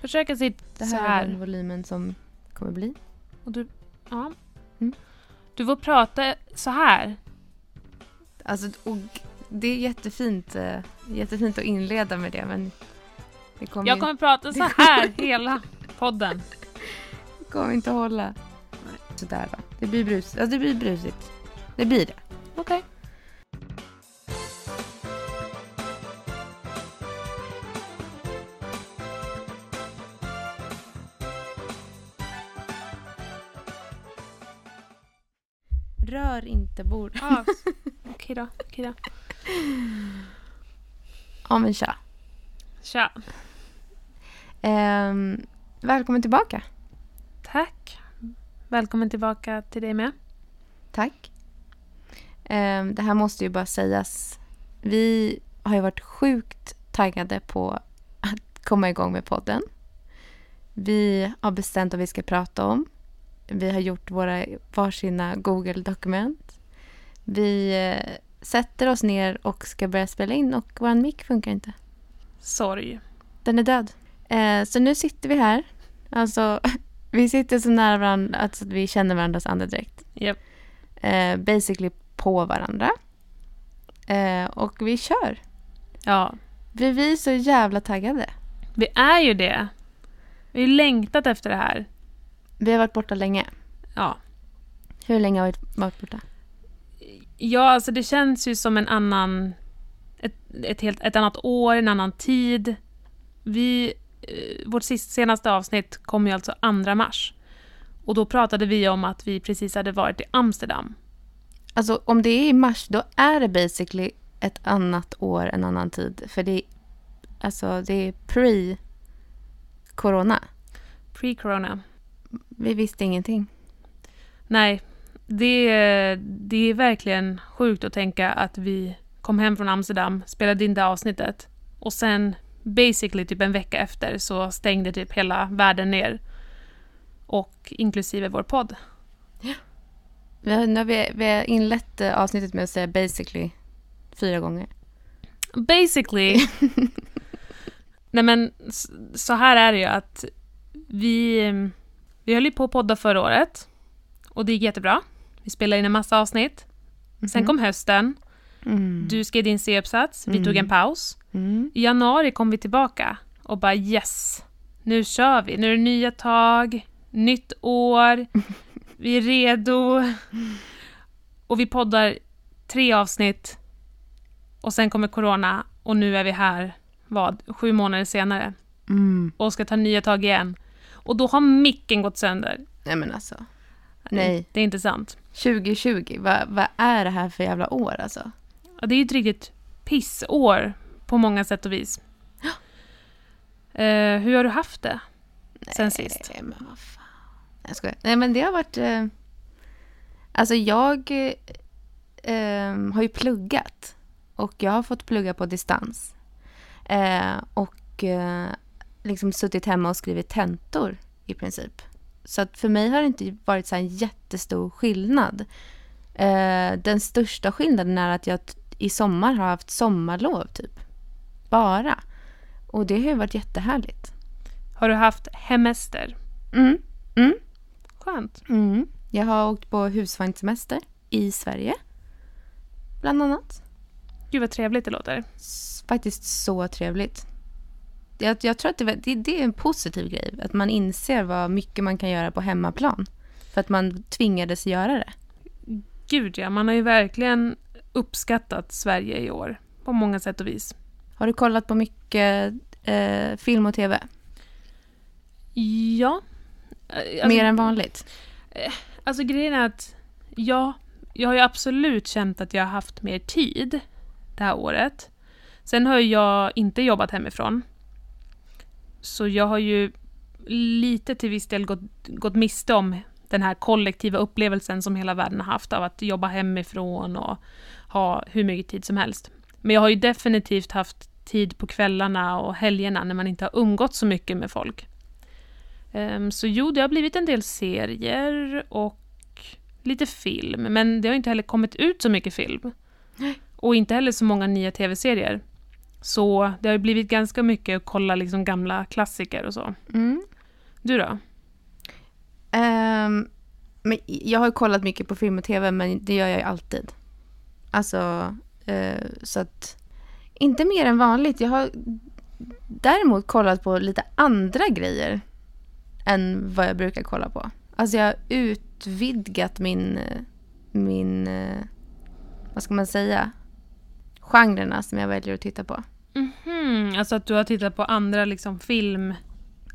Försöka sitta Det så här, är här. den volymen som kommer bli. Och du, ja. Mm. Du får prata så här. Alltså, och det är jättefint, eh, jättefint att inleda med det men det kommer, Jag kommer prata så här hela podden. inte, kommer inte att hålla. Sådär då. Det blir, brus, alltså, det blir brusigt. Det blir det. Okej. Rör inte bord. Ah, Okej då. Okej då. Ja men tja. Tja. Ehm, välkommen tillbaka. Tack. Välkommen tillbaka till dig med. Tack. Ehm, det här måste ju bara sägas. Vi har ju varit sjukt taggade på att komma igång med podden. Vi har bestämt vad vi ska prata om. Vi har gjort våra varsina Google-dokument. Vi eh, sätter oss ner och ska börja spela in och vår mick funkar inte. Sorg. Den är död. Eh, så nu sitter vi här. Alltså, vi sitter så nära varandra att vi känner varandras andedräkt. Japp. Eh, basically på varandra. Och vi kör. Ja, Vi, vi är så jävla taggade. vi är ju det. Vi har längtat efter det här. Vi har varit borta länge. Ja. Hur länge har vi varit borta? Ja, alltså det känns ju som en annan... Ett, ett, helt, ett annat år, en annan tid. Vi... Eh, vårt sist, senaste avsnitt kom ju alltså 2 mars. Och då pratade vi om att vi precis hade varit i Amsterdam. Alltså om det är i mars, då är det basically ett annat år, en annan tid. För det är, alltså, det är pre-corona. Pre-corona. Vi visste ingenting. Nej, det, det är verkligen sjukt att tänka att vi kom hem från Amsterdam, spelade in det avsnittet och sen basically typ en vecka efter så stängde typ hela världen ner. Och inklusive vår podd. Vi har, nu har vi, vi har inlett eh, avsnittet med att säga basically fyra gånger. Basically. Nej men så här är det ju att vi, vi höll ju på att podda förra året och det gick jättebra. Vi spelade in en massa avsnitt. Sen Mhm. kom hösten, Mm. du skrev din C-uppsats, vi Mm. tog en paus. Mm. I januari kom vi tillbaka och bara yes, nu kör vi. Nu är det nya tag, nytt år, vi är redo. Och vi poddar tre avsnitt och sen kommer corona och nu är vi här, vad, sju månader senare Mm. och ska ta nya tag igen. Och då har micken gått sönder. Nej men alltså. Nej. Det är inte sant. 2020, vad, vad är det här för jävla år alltså? Ja, det är ju ett riktigt pissår på många sätt och vis. Eh, hur har du haft det sen sist? Nej men vad fan. Jag skojar. Nej men det har varit... Eh, alltså jag eh, har ju pluggat. Och jag har fått plugga på distans. Eh, och eh, liksom suttit hemma och skrivit tentor i princip. Så att för mig har det inte varit så en jättestor skillnad. Eh, den största skillnaden är att jag i sommar har haft sommarlov typ. Bara. Och det har ju varit jättehärligt. Har du haft hemester? Mm. Mm. Skönt. Mm. Jag har åkt på husvagnssemester i Sverige. Bland annat. Gud vad trevligt det låter. S- Faktiskt så trevligt. Jag, jag tror att det, det, det är en positiv grej. Att man inser vad mycket man kan göra på hemmaplan. För att man tvingades göra det. Gud ja, man har ju verkligen uppskattat Sverige i år. På många sätt och vis. Har du kollat på mycket eh, film och tv? Ja. Eh, Alltså, Mer än vanligt? Alltså grejen är att, ja, jag har ju absolut känt att jag har haft mer tid det här året. Sen har jag inte jobbat hemifrån. Så jag har ju lite till viss del gått, gått miste om den här kollektiva upplevelsen som hela världen har haft av att jobba hemifrån och ha hur mycket tid som helst. Men jag har ju definitivt haft tid på kvällarna och helgerna när man inte har umgått så mycket med folk. Ehm, så jo, det har blivit en del serier och lite film, men det har inte heller kommit ut så mycket film. Och inte heller så många nya tv-serier. Så det har ju blivit ganska mycket att kolla liksom gamla klassiker och så. Mm. Du då? Ehm, men jag har ju kollat mycket på film och tv, men det gör jag ju alltid. Alltså, eh, så att... Inte mer än vanligt. Jag har däremot kollat på lite andra grejer än vad jag brukar kolla på. Alltså jag har utvidgat min, min eh, vad ska man säga, genrerna som jag väljer att titta på. Mhm, alltså att du har tittat på andra liksom film...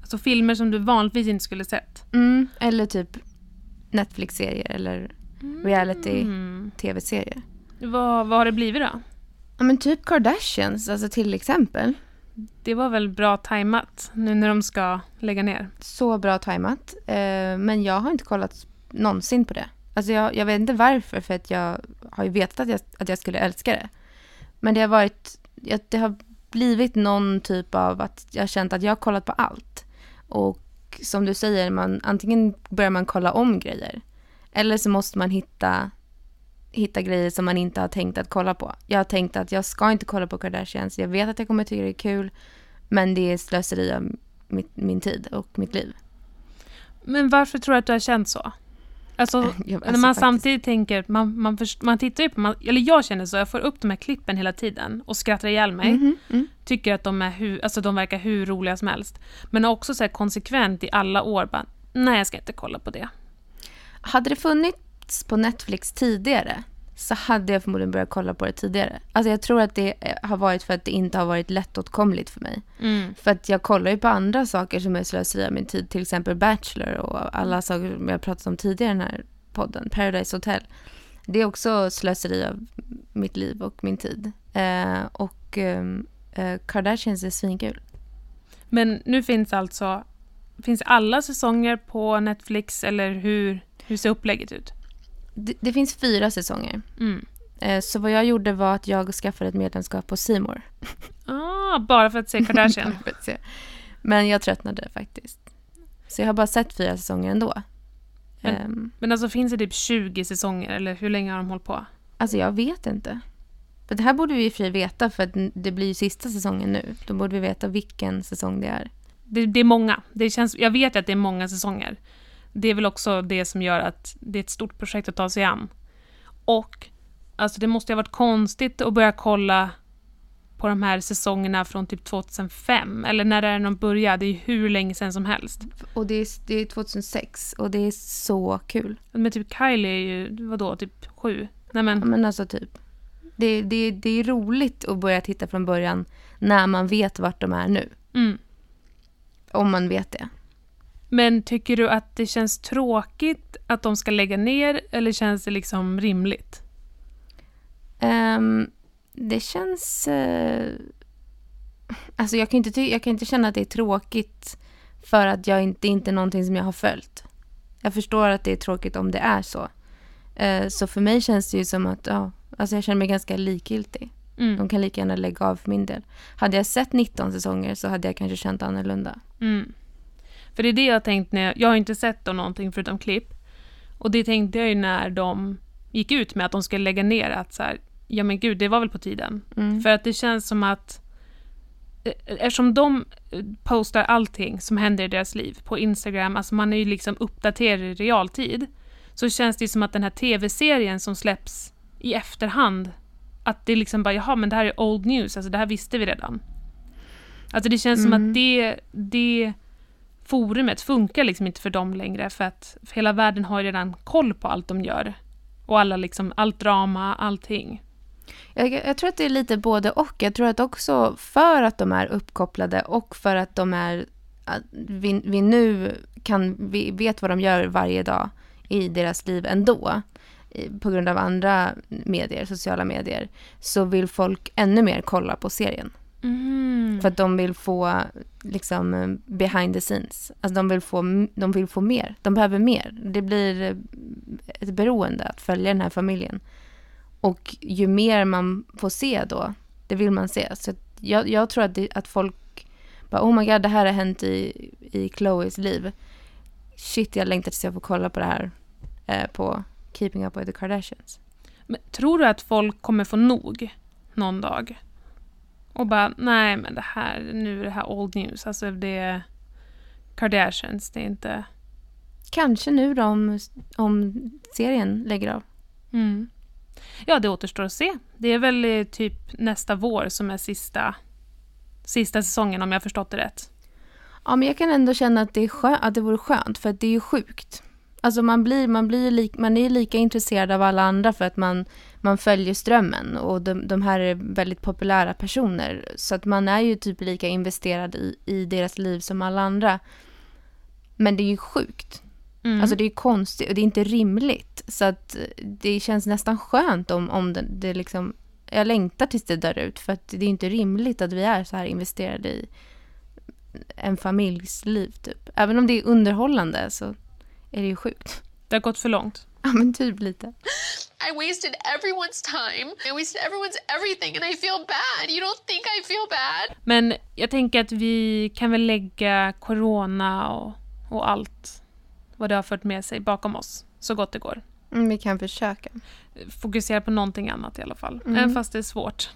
Alltså filmer som du vanligtvis inte skulle sett. Mm, eller typ Netflix-serier eller Mm. tv-serier. Vad, vad har det blivit då? Ja men typ Kardashians, alltså till exempel. Det var väl bra tajmat nu när de ska lägga ner? Så bra tajmat. Eh, men jag har inte kollat någonsin på det. Alltså jag, jag vet inte varför, för att jag har ju vetat att jag, att jag skulle älska det. Men det har varit, det har blivit någon typ av att jag har känt att jag har kollat på allt. Och som du säger, man, antingen börjar man kolla om grejer. Eller så måste man hitta, hitta grejer som man inte har tänkt att kolla på. Jag har tänkt att jag ska inte kolla på Kardashians. Jag vet att jag kommer tycka det är kul. Men det är slöseri av mitt, min tid och mitt liv. Men varför tror du att du har känt så? Alltså, Jag- när alltså man faktiskt- samtidigt tänker, man, man, först, man tittar ju på, man, eller jag känner så, jag får upp de här klippen hela tiden och skrattar ihjäl mig. Mhm, mm. Tycker att de, är hur, alltså de verkar hur roliga som helst. Men också så konsekvent i alla år bara, nej jag ska inte kolla på det. Hade det funnits på Netflix tidigare så hade jag förmodligen börjat kolla på det tidigare. Alltså jag tror att det eh, har varit för att det inte har varit lättåtkomligt för mig. Mm. För att jag kollar ju på andra saker som är slöseri av min tid. Till exempel Bachelor och alla saker som jag pratat om tidigare i den här podden. Paradise Hotel. Det är också slöseri av mitt liv och min tid. Eh, och ehm, eh, Kardashians är svinkul. Men nu finns alltså, finns alla säsonger på Netflix eller hur, hur ser upplägget ut? Det, det finns fyra säsonger. Mm. Eh, så vad jag gjorde var att jag skaffade ett medlemskap på More. Ah, bara för att se Kardashian? Men jag tröttnade faktiskt. Så jag har bara sett fyra säsonger ändå. Men- Ehm, Men alltså finns det typ 20 säsonger eller hur länge har de hållit på? alltså jag vet inte. För det här borde vi i och för sig veta för att det blir ju sista säsongen nu. Då borde vi veta vilken säsong det är. Det, det är många. Det känns, jag vet att det är många säsonger. Det är väl också det som gör att det är ett stort projekt att ta sig an. Och alltså det måste ju ha varit konstigt att börja kolla på de här säsongerna från typ 2005, eller när det är de började, det är ju hur länge sedan som helst. Och det är, det är 2006 och det är så kul. Men typ Kylie är ju, vadå, typ sju? Nej Ja, men, Men alltså typ. Det, det, det är roligt att börja titta från början när man vet vart de är nu. mm. Om man vet det. Men tycker du att det känns tråkigt att de ska lägga ner, eller känns det liksom rimligt? Ehm, det känns... eh, alltså jag kan, inte ty- jag kan inte känna att det är tråkigt för att jag inte, det inte är någonting som jag har följt. Jag förstår att det är tråkigt om det är så. Eh, så för mig känns det ju som att ja, alltså jag känner mig ganska likgiltig. Mm. De kan lika gärna lägga av för min del. Hade jag sett 19 säsonger så hade jag kanske känt annorlunda. Mm. För det är det jag har tänkt när jag, jag har inte sett då någonting förutom klipp. Och det tänkte jag ju när de gick ut med att de skulle lägga ner att så här, ja men gud, det var väl på tiden. Mm. För att det känns som att eh, eftersom de eh, postar allting som händer i deras liv på Instagram, alltså man är ju liksom uppdaterad i realtid, så känns det som att den här tv-serien som släpps i efterhand, att det liksom bara, jaha men det här är old news, alltså det här visste vi redan. Alltså det känns som Mm. att det, det forumet funkar liksom inte för dem längre, för att för hela världen har ju redan koll på allt de gör. Och alla liksom, allt drama, allting. Jag, jag tror att det är lite både och. Jag tror att också för att de är uppkopplade och för att de är... att Vi, vi nu kan, vi vet vad de gör varje dag i deras liv ändå. På grund av andra medier, sociala medier. Så vill folk ännu mer kolla på serien. Mm. För att de vill få liksom eh, behind the scenes. Alltså de vill få, de vill få mer. De behöver mer. Det blir eh, ett beroende att följa den här familjen. Och ju mer man får se då, det vill man se. Så jag, jag tror att, det, att folk bara, oh my god, det här har hänt i, i Chloes liv. Shit, jag längtar tills jag får kolla på det här eh, på Keeping Up With The Kardashians. Men tror du att folk kommer få nog någon dag? Och bara, nej men det här, nu är det här old news. Alltså det är Kardashians, det är inte... Kanske nu då om, om serien lägger av. Mm. Ja, det återstår att se. Det är väl typ nästa vår som är sista, sista säsongen om jag förstått det rätt. Ja, men jag kan ändå känna att det, är skö- att det vore skönt, för att det är ju sjukt. Alltså man, blir, man, blir lik, man är lika intresserad av alla andra för att man, man följer strömmen och de, de här är väldigt populära personer. Så att man är ju typ lika investerad i, i deras liv som alla andra. Men det är ju sjukt. Mm. Alltså det är konstigt och det är inte rimligt. Så att det känns nästan skönt om, om det, det liksom... Jag längtar tills det dör ut för att det är inte rimligt att vi är så här investerade i en familjs liv typ. Även om det är underhållande så är det ju sjukt. Det har gått för långt. Ja men typ lite. I wasted everyone's time. I wasted everyone's everything, and I feel bad. You don't think I feel bad? Men jag tänker att vi kan väl lägga corona och, och allt vad det har fört med sig bakom oss så gott det går. Mm, vi kan försöka. Fokusera på någonting annat i alla fall, Mm. även fast det är svårt.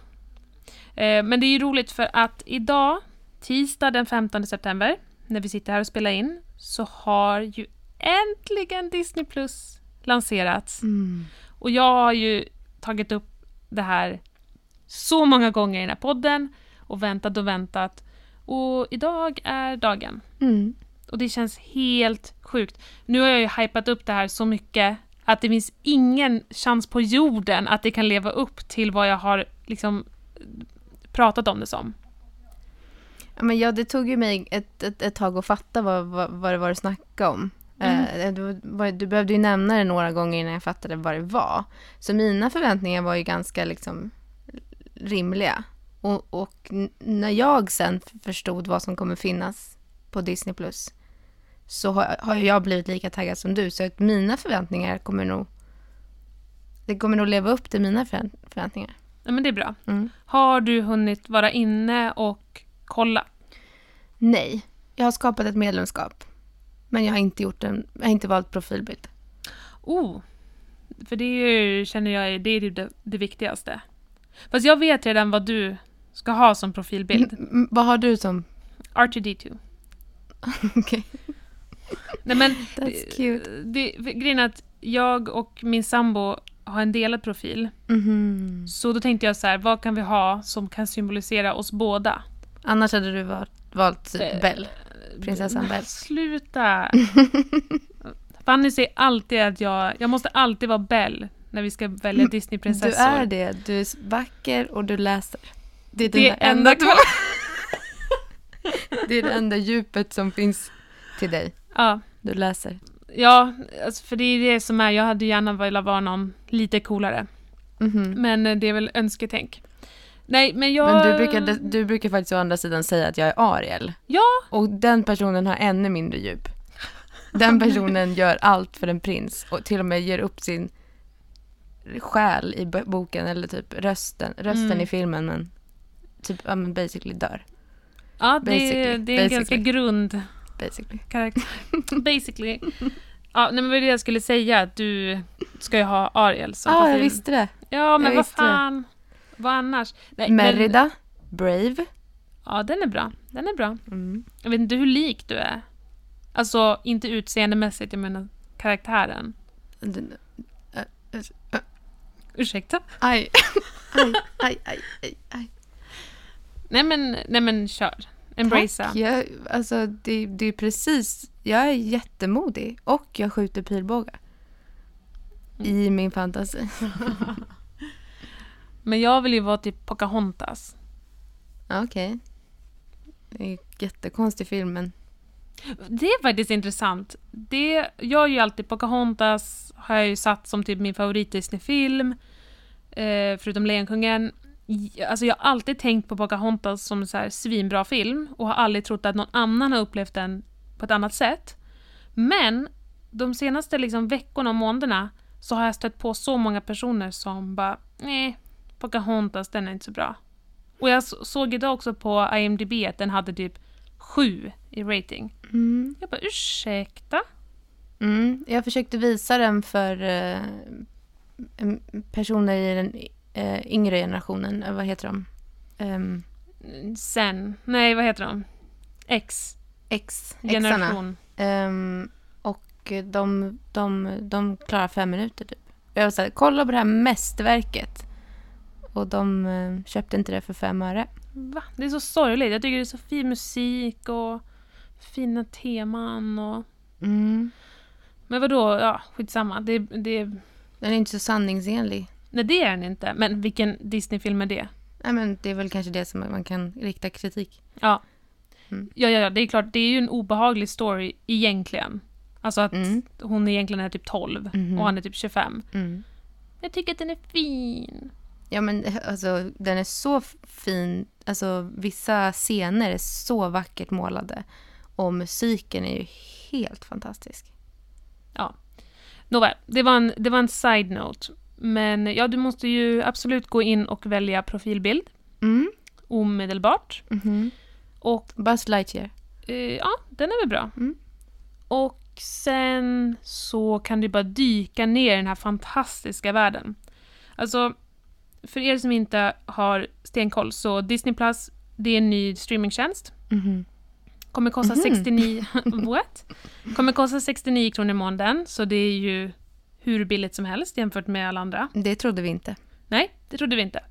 Eh, men det är ju roligt för att idag, tisdag den 15 september, när vi sitter här och spelar in, så har ju äntligen Disney Plus lanserats. Mm. Och jag har ju tagit upp det här så många gånger i den här podden och väntat och väntat. Och idag är dagen. Mm. Och det känns helt sjukt. Nu har jag ju hypat upp det här så mycket att det finns ingen chans på jorden att det kan leva upp till vad jag har liksom pratat om det som. Ja, men ja, det tog ju mig ett, ett, ett tag att fatta vad, vad, vad det var du snackade om. Eh, du, du behövde ju nämna det några gånger innan jag fattade vad det var. Så mina förväntningar var ju ganska liksom rimliga. Och, och när jag sen förstod vad som kommer finnas på Disney Plus så har, har jag blivit lika taggad som du. Så att mina förväntningar kommer nog... Det kommer nog leva upp till mina förvä- förväntningar. Ja, men det är bra. Mm. Har du hunnit vara inne och kolla? Nej, jag har skapat ett medlemskap. Men jag har inte, gjort en, jag har inte valt profilbild. Oh, för det är ju, känner jag det är ju det, det viktigaste. Fast jag vet redan vad du ska ha som profilbild. Mm, vad har du som... R2D2. Okej. Nej men, That's cute. det, grejen är att jag och min sambo har en delad profil. Mhm. Så då tänkte jag så här, vad kan vi ha som kan symbolisera oss båda? Annars hade du valt, valt typ Eh, Belle. Prinsessan Belle. Sluta! Fanny säger alltid att jag, jag måste alltid vara Belle när vi ska välja Disneyprinsessor. Du är det. Du är vacker och du läser. Det är Det är enda två. Det är det enda djupet som finns till dig. Ja, Du läser. ja alltså för det är det som är, jag hade gärna velat vara någon lite coolare. Mhm. Men eh, det är väl önsketänk. Nej, men jag... Men du brukar, du brukar faktiskt å andra sidan säga att jag är Ariel. Ja, Och den personen har ännu mindre djup. Den personen gör allt för en prins och till och med ger upp sin själ i bo- boken eller typ rösten, rösten Mm. i filmen men typ, ja men basically dör. ja det, Basically, det är en ganska grund Basically. karaktär. Basically. Ja, nej, men det jag skulle säga, att du ska ju ha Ariel som Ja, ah, jag visste det. Ja, men vad visste det. Vad annars? Nej, men- Merida, Brave. Ja, den är bra. Den är bra. Mm. Jag vet inte hur lik du är. Alltså, inte utseendemässigt, jag menar karaktären. Den- äh, äh, äh, Ursäkta? Aj. aj, aj, aj, aj, aj. Nej men, nej men kör. Embracea. Tack. Jag, alltså, det, det är precis, jag är jättemodig och jag skjuter pilbågar. I min fantasi. Men jag vill ju vara typ Pocahontas. Okej. Det är en jättekonstig film, men... Det är faktiskt intressant. Det, jag är ju alltid Pocahontas, har jag ju satt som typ min favorit Disney-film. Eh, förutom Lejonkungen. Alltså jag har alltid tänkt på Pocahontas som en så här svinbra film och har aldrig trott att någon annan har upplevt den på ett annat sätt. Men de senaste liksom veckorna och månaderna så har jag stött på så många personer som bara nej, Pocahontas den är inte så bra. Och jag så- såg idag också på IMDB att den hade typ sju i rating. Mm. Jag bara ursäkta? Mm. Jag försökte visa den för eh, personer i den eh, yngre generationen. Eh, vad heter de? Ehm, Sen, nej vad heter de? X, X, generation. Ehm, och de, de, de klarar fem minuter typ. Jag var så här, kolla på det här mästerverket. Och de eh, köpte inte det för fem öre. Va? Det är så sorgligt. Jag tycker det är så fin musik och fina teman och... Mm. Men vadå, ja skitsamma. Det, det, Den är inte så sanningsenlig. nej det är den inte. Men vilken Disney-film är det? Nej, men det är väl kanske det som man kan rikta kritik. Ja. Mm. Ja, ja, ja, det är klart. Det är ju en obehaglig story egentligen. Alltså att Mm. hon egentligen är typ 12 Mhm. och han är typ 25. Mm. Jag tycker att den är fin. Ja, men alltså den är så fin. Alltså vissa scener är så vackert målade. Och musiken är ju helt fantastisk. Nåväl, det var en, det var en side-note. Men ja, du måste ju absolut gå in och välja profilbild Mm. omedelbart. Mhm. Och Buzz Lightyear. eh, ja, den är väl bra. Mm. Och sen så kan du bara dyka ner i den här fantastiska världen. Alltså, för er som inte har stenkoll så Disney Plus, det är en ny streamingtjänst. Mhm. Kommer kosta Mhm. 69... What? Kommer kosta 69 kronor i månaden, så det är ju hur billigt som helst jämfört med alla andra. Det trodde vi inte. Nej, det trodde vi inte.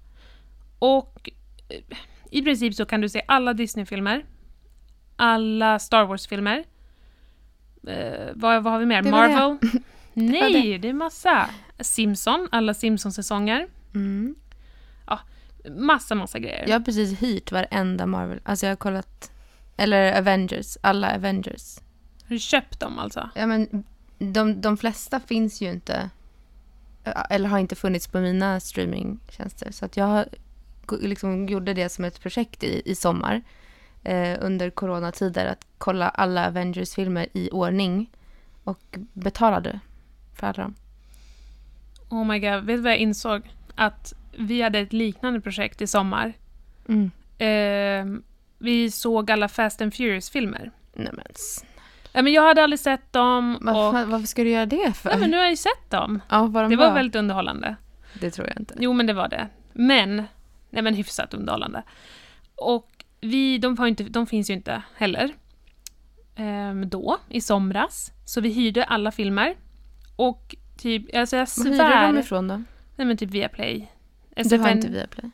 Och eh, i princip så kan du se alla Disney-filmer, alla Star Wars-filmer. Eh, vad, vad har vi mer? Det det. Marvel? var Nej, det är massa. Simpson, alla Simpson-säsonger. Mm. Massa, massa grejer. Jag har precis hyrt varenda Marvel. Alltså jag har kollat... Eller Avengers. Alla Avengers. Har du köpt dem alltså? Ja, men de, de flesta finns ju inte... Eller har inte funnits på mina streamingtjänster. Så att jag har liksom gjorde det som ett projekt i, i sommar. Eh, under coronatider. Att kolla alla Avengers-filmer i ordning. Och betalade för alla dem. Oh my god, vet du vad jag insåg? Att vi hade ett liknande projekt i sommar. Mm. Eh, vi såg alla Fast and Furious-filmer. Nej, men, Ja, men jag hade aldrig sett dem och... varför, varför ska du göra det för? Nej, men nu har jag ju sett dem. ja, vad de Det var väldigt underhållande. Det tror jag inte. Jo, men det var det. Men, nej men hyfsat underhållande. Och vi, de, inte, de finns ju inte heller. Ehm, då, i somras. Så vi hyrde alla filmer. Och typ, alltså jag Var hyrde svär. ifrån då? Nej men typ Viaplay. Du har inte Viaplay?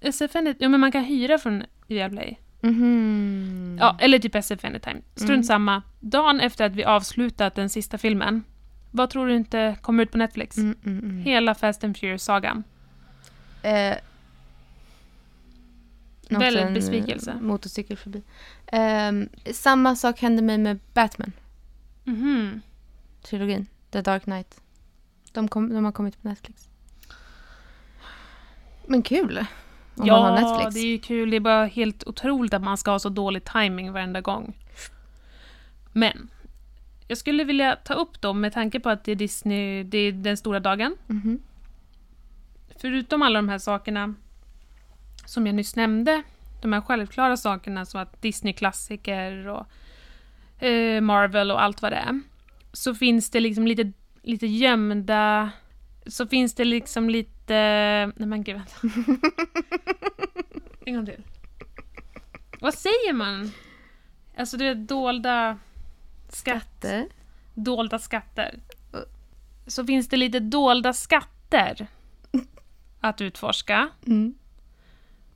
SF Anytime, ja men man kan hyra från Viaplay. Mhm. Ja, eller typ SF Anytime. Strunt Mm. samma. Dagen efter att vi avslutat den sista filmen, vad tror du inte kommer ut på Netflix? Mm, mm, mm. Hela Fast and Furious-sagan. Eh, Väldigt en, besvikelse. eh, Motorcykel förbi. Ehm, samma sak hände mig med Batman, Mhm. trilogin. The Dark Knight. De, kom, de har kommit på Netflix. Men kul! Om ja, man har Netflix. det är ju kul. Det är bara helt otroligt att man ska ha så dålig timing varenda gång. Men, jag skulle vilja ta upp dem med tanke på att det är Disney, det är den stora dagen. Mhm. Förutom alla de här sakerna som jag nyss nämnde, de här självklara sakerna som att Disney-klassiker och eh, Marvel och allt vad det är, så finns det liksom lite, lite gömda, så finns det liksom lite, nej men gud vänta. En gång till. Vad säger man? Alltså det är dolda skatt, Det. dolda skatter. Så finns det lite dolda skatter att utforska Mm.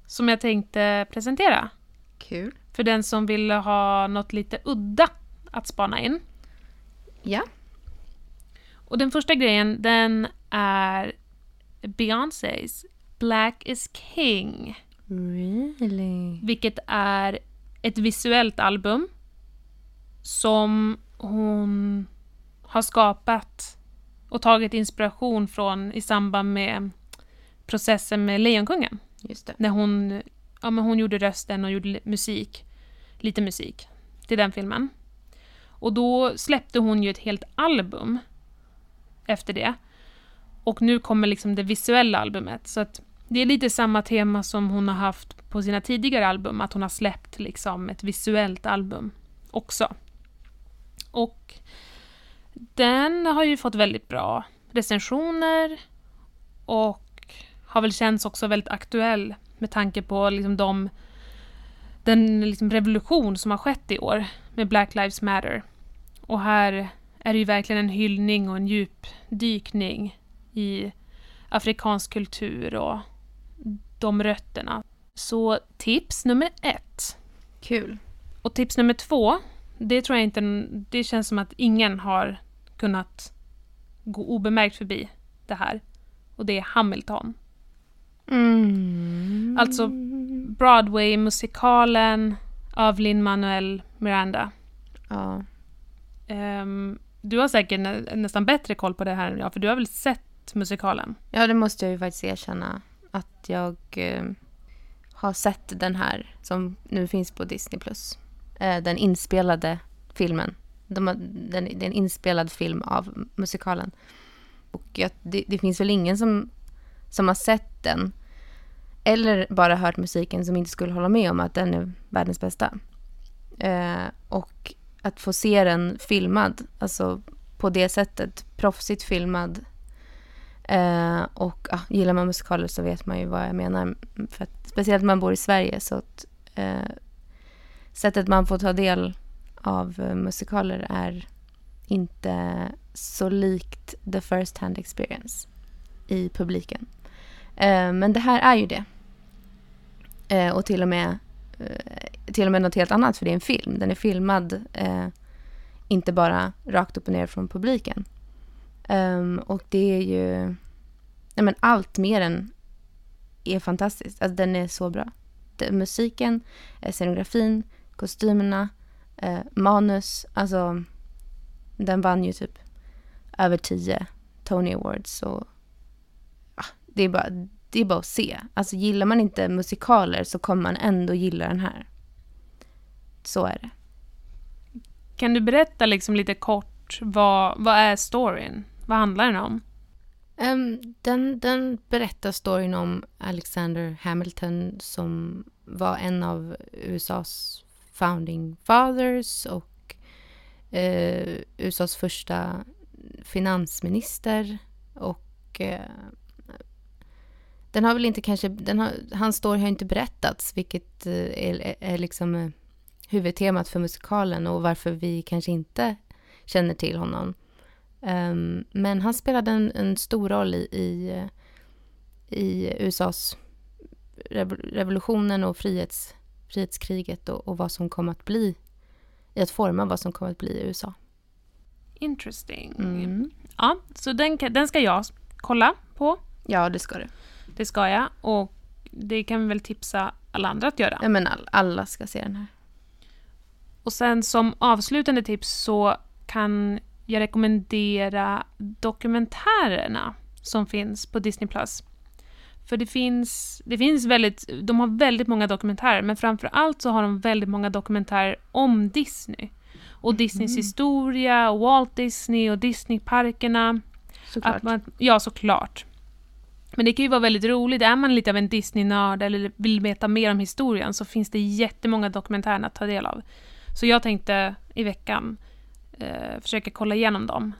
som jag tänkte presentera. Kul. För den som vill ha något lite udda att spana in. Ja. Och den första grejen, den är Beyoncés Black is King. Really? Vilket är ett visuellt album som hon har skapat och tagit inspiration från i samband med processen med Lejonkungen. Just det. När hon, ja, men hon gjorde rösten och gjorde musik, lite musik, till den filmen. Och då släppte hon ju ett helt album efter det. Och nu kommer liksom det visuella albumet. Så att det är lite samma tema som hon har haft på sina tidigare album, att hon har släppt liksom ett visuellt album också. Och den har ju fått väldigt bra recensioner och har väl känts också väldigt aktuell med tanke på liksom de, den liksom revolution som har skett i år med Black Lives Matter. Och här är det ju verkligen en hyllning och en djupdykning i afrikansk kultur och de rötterna. Så tips nummer ett. Kul. Och tips nummer två, det tror jag inte, det känns som att ingen har kunnat gå obemärkt förbi det här. Och det är Hamilton. Mm. Alltså Broadway-musikalen av Lin-Manuel Miranda. Ja. Ehm, du har säkert nä nästan bättre koll på det här än jag, för du har väl sett musikalen? ja, det måste jag ju faktiskt erkänna. Att jag eh, har sett den här som nu finns på Disney+. Plus. Eh, den inspelade filmen. De den, det är en inspelad film av musikalen. Och jag, det, det finns väl ingen som, som har sett den eller bara hört musiken som inte skulle hålla med om att den är världens bästa. Eh, och att få se den filmad, alltså på det sättet, proffsigt filmad. Eh, och ja, gillar man musikaler så vet man ju vad jag menar. För att, speciellt när man bor i Sverige så att eh, sättet man får ta del av musikaler är inte så likt the first hand experience i publiken. Eh, men det här är ju det. Eh, och till och med eh, till och med något helt annat för det är en film. Den är filmad eh, inte bara rakt upp och ner från publiken. Um, och det är ju... Nej men allt med den är fantastiskt. Alltså den är så bra. Det, musiken, eh, scenografin, kostymerna, eh, manus. Alltså den vann ju typ över tio Tony Awards. Och, ah, det, är bara, det är bara att se. Alltså gillar man inte musikaler så kommer man ändå gilla den här. Så är det. Kan du berätta liksom lite kort, vad, vad är storyn? Vad handlar den om? Um, den, den berättar storyn om Alexander Hamilton som var en av USAs founding fathers och eh, uh, USAs första finansminister. Och uh, den har väl inte kanske, den har, hans story har inte berättats, vilket uh, är, är liksom huvudtemat för musikalen och varför vi kanske inte känner till honom. Um, men han spelade en, en stor roll i, i, i USAs rev, revolutionen och frihets, frihetskriget och, och, vad som kom att bli, i att forma vad som kom att bli i USA. Interesting. Mm. Ja, så den, den ska jag kolla på. Ja, det ska du. Det ska jag. Och det kan vi väl tipsa alla andra att göra. Ja, men all, alla ska se den här. Och sen som avslutande tips så kan jag rekommendera dokumentärerna som finns på Disney+. För det finns, det finns väldigt, de har väldigt många dokumentärer, men framför allt så har de väldigt många dokumentärer om Disney. Och Disneys historia, och Walt Disney och Disneyparkerna. Såklart. Man, ja, såklart. Men det kan ju vara väldigt roligt. Är man lite av en Disney-nörd eller vill veta mer om historien så finns det jättemånga dokumentärer att ta del av. Så jag tänkte i veckan eh, försöka kolla igenom dem.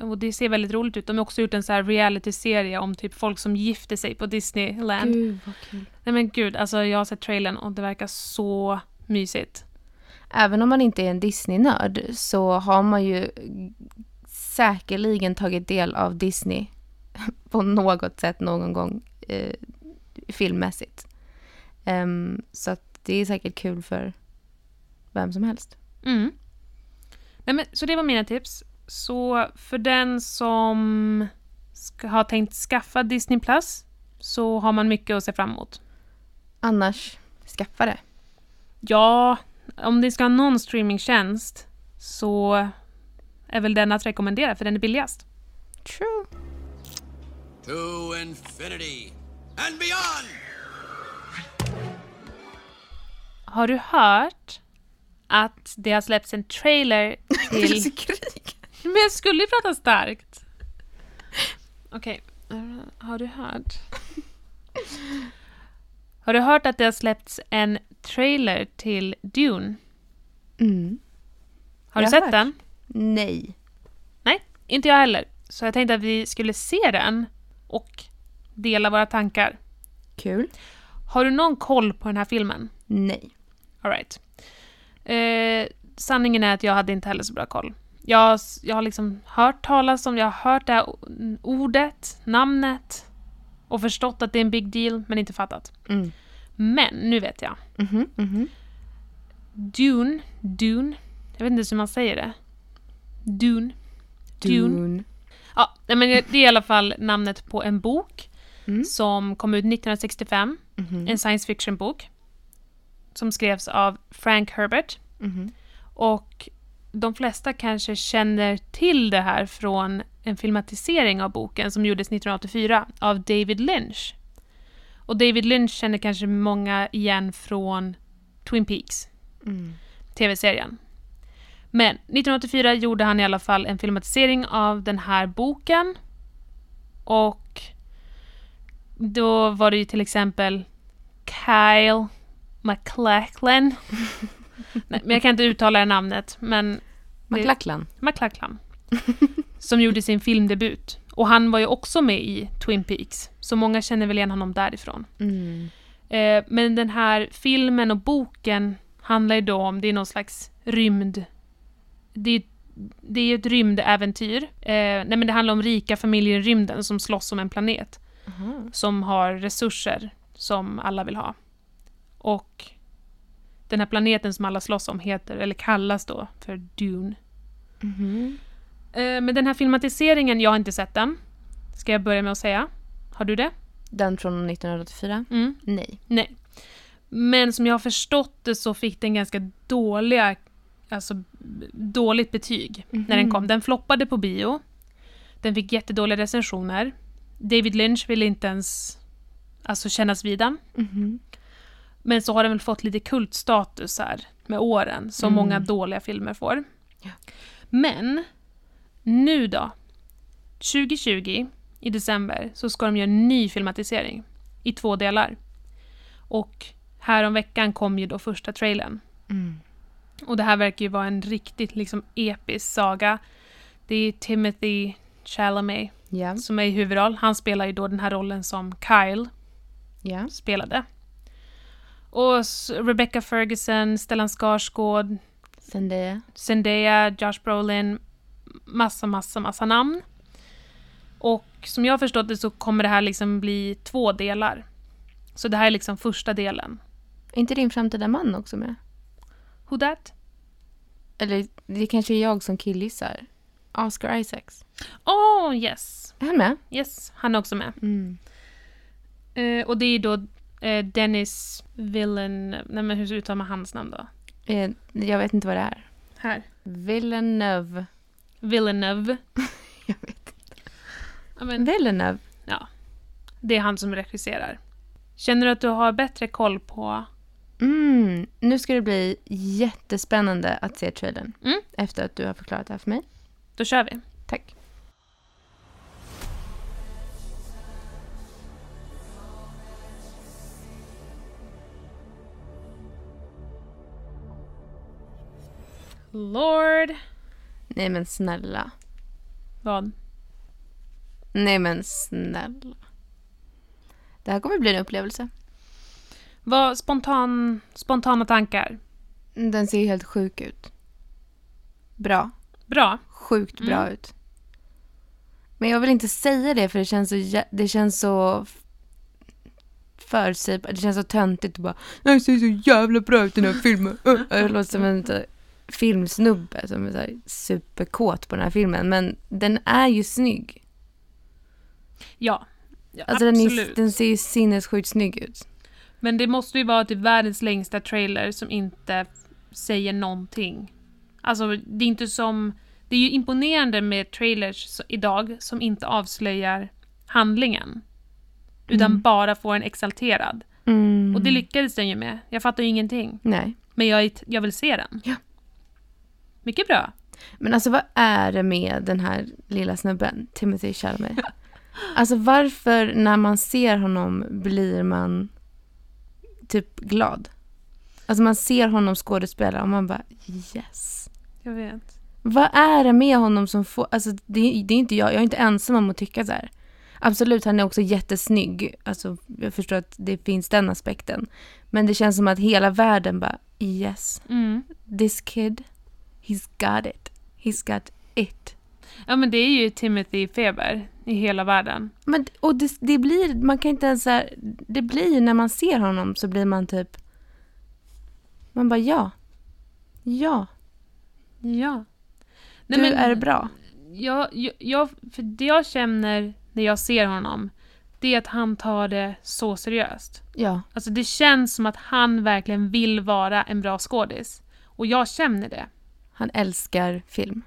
Och det ser väldigt roligt ut. De har också gjort en så här reality-serie om typ folk som gifter sig på Disneyland. Gud, vad kul. Nej men gud, alltså jag har sett trailern och det verkar så mysigt. Även om man inte är en Disney-nörd så har man ju säkerligen tagit del av Disney på något sätt någon gång eh, filmmässigt. Ehm, så det är säkert kul för vem som helst. Mm. Nej, men, så det var mina tips. Så för den som ska, har tänkt skaffa Disney Plus så har man mycket att se fram emot. Annars, skaffa det. Ja, om ni ska ha någon streamingtjänst så är väl den att rekommendera för den är billigast. True. To infinity and beyond! Har du hört att det har släppts en trailer till... Skrik. Men jag skulle ju prata starkt. Okej, eh, har du hört? Har du hört att det har släppts en trailer till Dune? Mm. Har du Jag sett hört. den? Nej. Nej, inte jag heller. Så jag tänkte att vi skulle se den och dela våra tankar. Kul. Har du någon koll på den här filmen? Nej. All right. Eh, sanningen är att jag hade inte heller så bra koll. Jag, jag har liksom hört talas om, jag har hört det här ordet, namnet och förstått att det är en big deal, men inte fattat. Mm. Men nu vet jag. Mhm, mhm. Dune, Dune, jag vet inte ens hur man säger det. Dune. Dune. Dune. Ja, men det är i alla fall namnet på en bok Mm. som kom ut 1965. Mhm. En science fiction-bok. Som skrevs av Frank Herbert. Mhm. Och de flesta kanske känner till det här från en filmatisering av boken som gjordes 1984 av David Lynch. Och David Lynch känner kanske många igen från Twin Peaks, Mm. tv-serien. Men 1984 gjorde han i alla fall en filmatisering av den här boken. Och då var det ju till exempel Kyle MacLachlan. Nej, men jag kan inte uttala det namnet, men McLachlan. McLachlan. som gjorde sin filmdebut. Och han var ju också med i Twin Peaks, så många känner väl igen honom därifrån. Mm. Eh, men den här filmen och boken handlar ju då om, det är någon slags rymd... Det är, det är ett rymdäventyr. Eh, nej men det handlar om rika familjer i rymden som slåss om en planet. Aha. Som har resurser som alla vill ha. Och den här planeten som alla slåss om heter, eller kallas då, för Dune. Mhm. Eh, men den här filmatiseringen, jag har inte sett den. Ska jag börja med att säga. Har du det? Den från 1984? Mm. Nej. Nej. Men som jag har förstått det så fick den ganska dåliga, alltså dåligt betyg när den kom. Den floppade på bio. Den fick jättedåliga recensioner. David Lynch ville inte ens alltså, kännas vid den. Mhm. Men så har den väl fått lite kultstatus här med åren, som Mm. många dåliga filmer får. Ja. Men, nu då? 2020, i december, så ska de göra en ny filmatisering i två delar. Och här om veckan kom ju då första trailern. Mm. Och det här verkar ju vara en riktigt liksom episk saga. Det är Timothy Chalamet Ja. som är i huvudroll. Han spelar ju då den här rollen som Kyle Ja. spelade. Och Rebecca Ferguson, Stellan Skarsgård, Zendaya. Zendaya, Josh Brolin, massa, massa, massa namn. Och som jag har förstått det så kommer det här liksom bli två delar. Så det här är liksom första delen. Är inte din framtida man också med? Who that? Eller det kanske är jag som killgissar. Oscar Isaacs. Oh yes! Är han med? Yes, han är också med. Mm. Eh, och det är då eh, Dennis Villen... Nej men hur uttalar man hans namn då? Eh, jag vet inte vad det är. Här. Villeneuve. Villeneuve. Jag vet Ja, men, Villeneuve. det är han som regisserar. Känner du att du har bättre koll på... Mm. Nu ska det bli jättespännande att se trailern. Mm. Efter att du har förklarat det här för mig. Då kör vi. Lord... Nej men snälla. Vad? Nej men snälla. Det här kommer bli en upplevelse. Vad spontan, spontana tankar? Den ser helt sjuk ut. Bra. Bra. Sjukt bra Mm. ut. Men jag vill inte säga det för det känns så, det känns så f- förutsägbart. Det känns så töntigt och bara Den ser så jävla bra ut den här filmen. Jag låter som en här filmsnubbe som är så här superkåt på den här filmen. Men den är ju snygg. Ja. ja Alltså den, absolut. är, den ser ju sinnessjukt snygg ut. Men det måste ju vara typ världens längsta trailer som inte säger någonting. Alltså, det är inte som... Det är ju imponerande med trailers idag som inte avslöjar handlingen. Utan Mm. bara får en exalterad. Mm. Och det lyckades den ju med. Jag fattar ju ingenting. Nej. Men jag, jag vill se den. Ja. Mycket bra. Men alltså vad är det med den här lilla snubben, Timothy Chalamet? Alltså varför när man ser honom blir man typ glad? Alltså man ser honom skådespela och man bara yes. Jag vet. Vad är det med honom som får, alltså det, det är inte jag, jag är inte ensam om att tycka så här. Absolut, han är också jättesnygg. Alltså, jag förstår att det finns den aspekten. Men det känns som att hela världen bara yes, Mm. this kid, he's got it. He's got it. Ja, men det är ju Timothy Feber i hela världen. Men, och det, det blir, man kan inte ens här, det blir när man ser honom så blir man typ, man bara ja, ja, Ja. du är bra. Jag, jag, för det jag känner när jag ser honom, det är att han tar det så seriöst. Ja, Alltså det känns som att han verkligen vill vara en bra skådis. Och jag känner det. Han älskar film.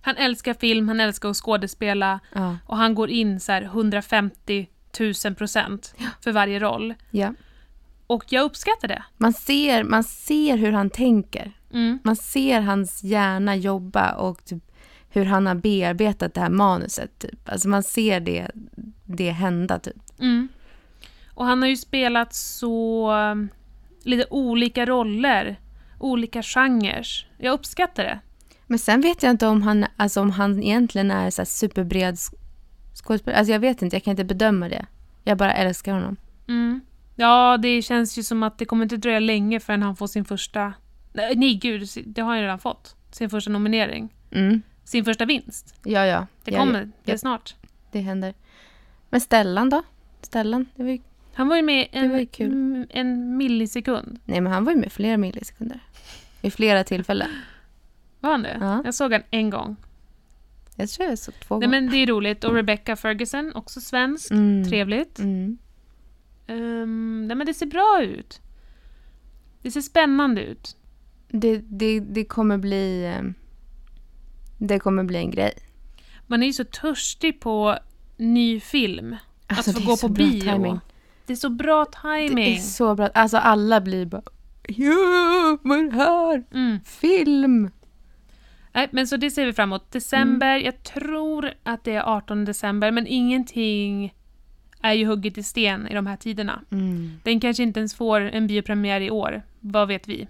Han älskar film, han älskar att skådespela Ja, och han går in så här 150 000 procent för varje roll. ja. Och jag uppskattar det. Man ser, man ser hur han tänker. Mm. Man ser hans hjärna jobba och typ hur han har bearbetat det här manuset. Typ. Alltså man ser det, det hända. Typ. Mm. Och han har ju spelat så um, lite olika roller, olika genrer. Jag uppskattar det. Men sen vet jag inte om han, alltså om han egentligen är så superbred sk- skådespelare. Alltså jag vet inte, jag kan inte bedöma det. Jag bara älskar honom. Mm. Ja, det känns ju som att det kommer inte dröja länge förrän han får sin första... Nej, gud, det har han ju redan fått. Sin första nominering. Mm. Sin första vinst. Ja, ja. Det ja, kommer, ja, det är snart. det händer. Men Stellan då? Stellan? Det var ju, Han var ju med Det var ju en, en millisekund. nej, men han var ju med flera millisekunder. Vid flera tillfällen. Var han det? Ja. Jag såg han en gång. Jag tror jag såg två Nej gånger. men det är roligt. Och Rebecca Ferguson, också svensk. Mm. Trevligt. Mm. Um, nej men det ser bra ut. Det ser spännande ut. Det, det, det kommer bli... eh, Det kommer bli en grej. Man är ju så törstig på ny film. Alltså, att få det gå på bio. timing. Det är så bra Det timing. är så bra. Alltså alla blir bara... Men här! Mm. Film! Nej, men så det ser vi fram emot. December, jag tror att det är 18 december, men ingenting är ju hugget i sten i de här tiderna. Mm. Den kanske inte ens får en biopremiär i år, vad vet vi?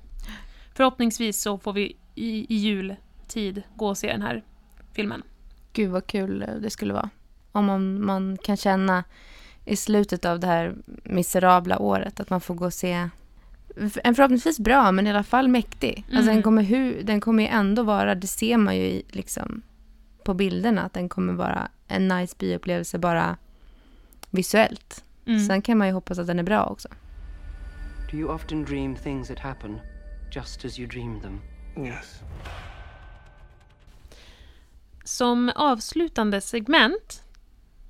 Förhoppningsvis så får vi i, i jultid gå och se den här filmen. Gud vad kul det skulle vara. Om man, man kan känna i slutet av det här miserabla året att man får gå och se en förhoppningsvis bra men i alla fall mäktig. Alltså Mm. den kommer, hu, den kommer ju ändå vara, det ser man ju i, liksom på bilderna att den kommer vara en nice bioupplevelse bara visuellt. Mm. Sen kan man ju hoppas att den är bra också. Do you often dream things that happen just as you dream them? Yes. Som avslutande segment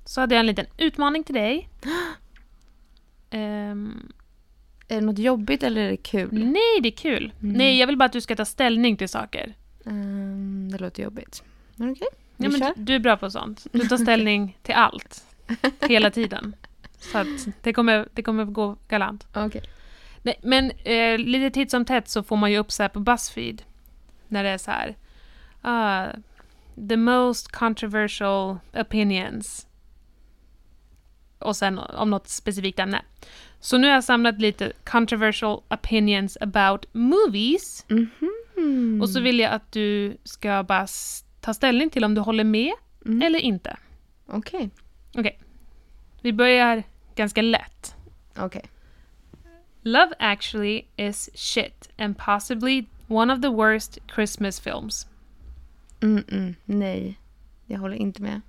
så hade jag en liten utmaning till dig. Ehm, Är det något jobbigt eller är det kul? nej, det är kul. Mm. Nej, jag vill bara att du ska ta ställning till saker. Ehm, det låter jobbigt. Men okej, vi Ja, men du, du är bra på sånt. Du tar ställning till allt. Hela tiden. Så att det kommer, det kommer gå galant. Okej. Nej, men eh, lite titt som tätt så får man ju upp så här på Buzzfeed. När det är så här. ah, the most controversial opinions. Och sen om något specifikt ämne. Så nu har jag samlat lite controversial opinions about movies. Mhm. Och så vill jag att du ska bara ta ställning till om du håller med Mm. eller inte. Okej. Okej. Vi börjar ganska lätt. Okej. Love actually is shit and possibly one of the worst Christmas films. Mm, mm, nej, jag håller inte med.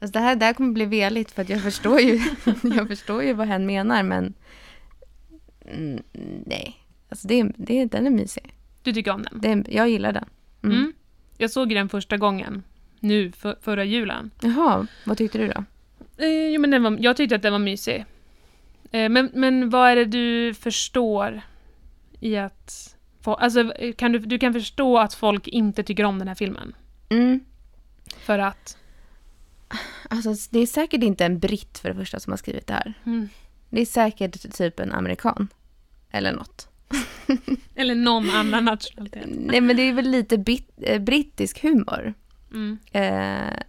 Alltså det, här, det här kommer bli veligt för att jag förstår ju, jag förstår ju vad hen menar men mm, nej. Alltså det, det, den är mysig. Du tycker om den? Är, jag gillar den. Mm. Mm. Jag såg den första gången nu för, förra julen. Jaha, vad tyckte du då? Eh, jo, men den var, jag tyckte att den var mysig. Eh, men, men vad är det du förstår i att... Alltså, kan du, du kan förstå att folk inte tycker om den här filmen? Mm. För att... Alltså det är säkert inte en britt för det första som har skrivit det här. Mm. Det är säkert typ en amerikan. Eller något. Eller någon annan nationalitet. Nej men det är väl lite bit, eh, brittisk humor. Mm. Eh,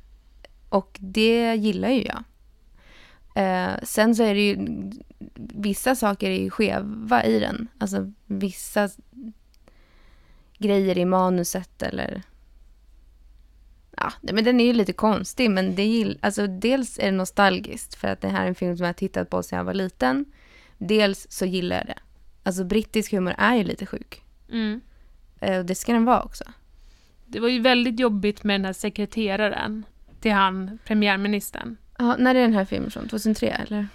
och det gillar ju jag. Eh, sen så är det ju, vissa saker är ju skeva i den. Alltså vissa grejer i manuset eller... Ja, men den är ju lite konstig, men det gill, alltså, dels är det nostalgiskt för att det här är en film som jag har tittat på sedan jag var liten. Dels så gillar jag det. Alltså brittisk humor är ju lite sjuk. Mm. Eh, Och det ska den vara också. Det var ju väldigt jobbigt med den här sekreteraren till han, premiärministern. Ja, när är den här filmen från? 2003 eller?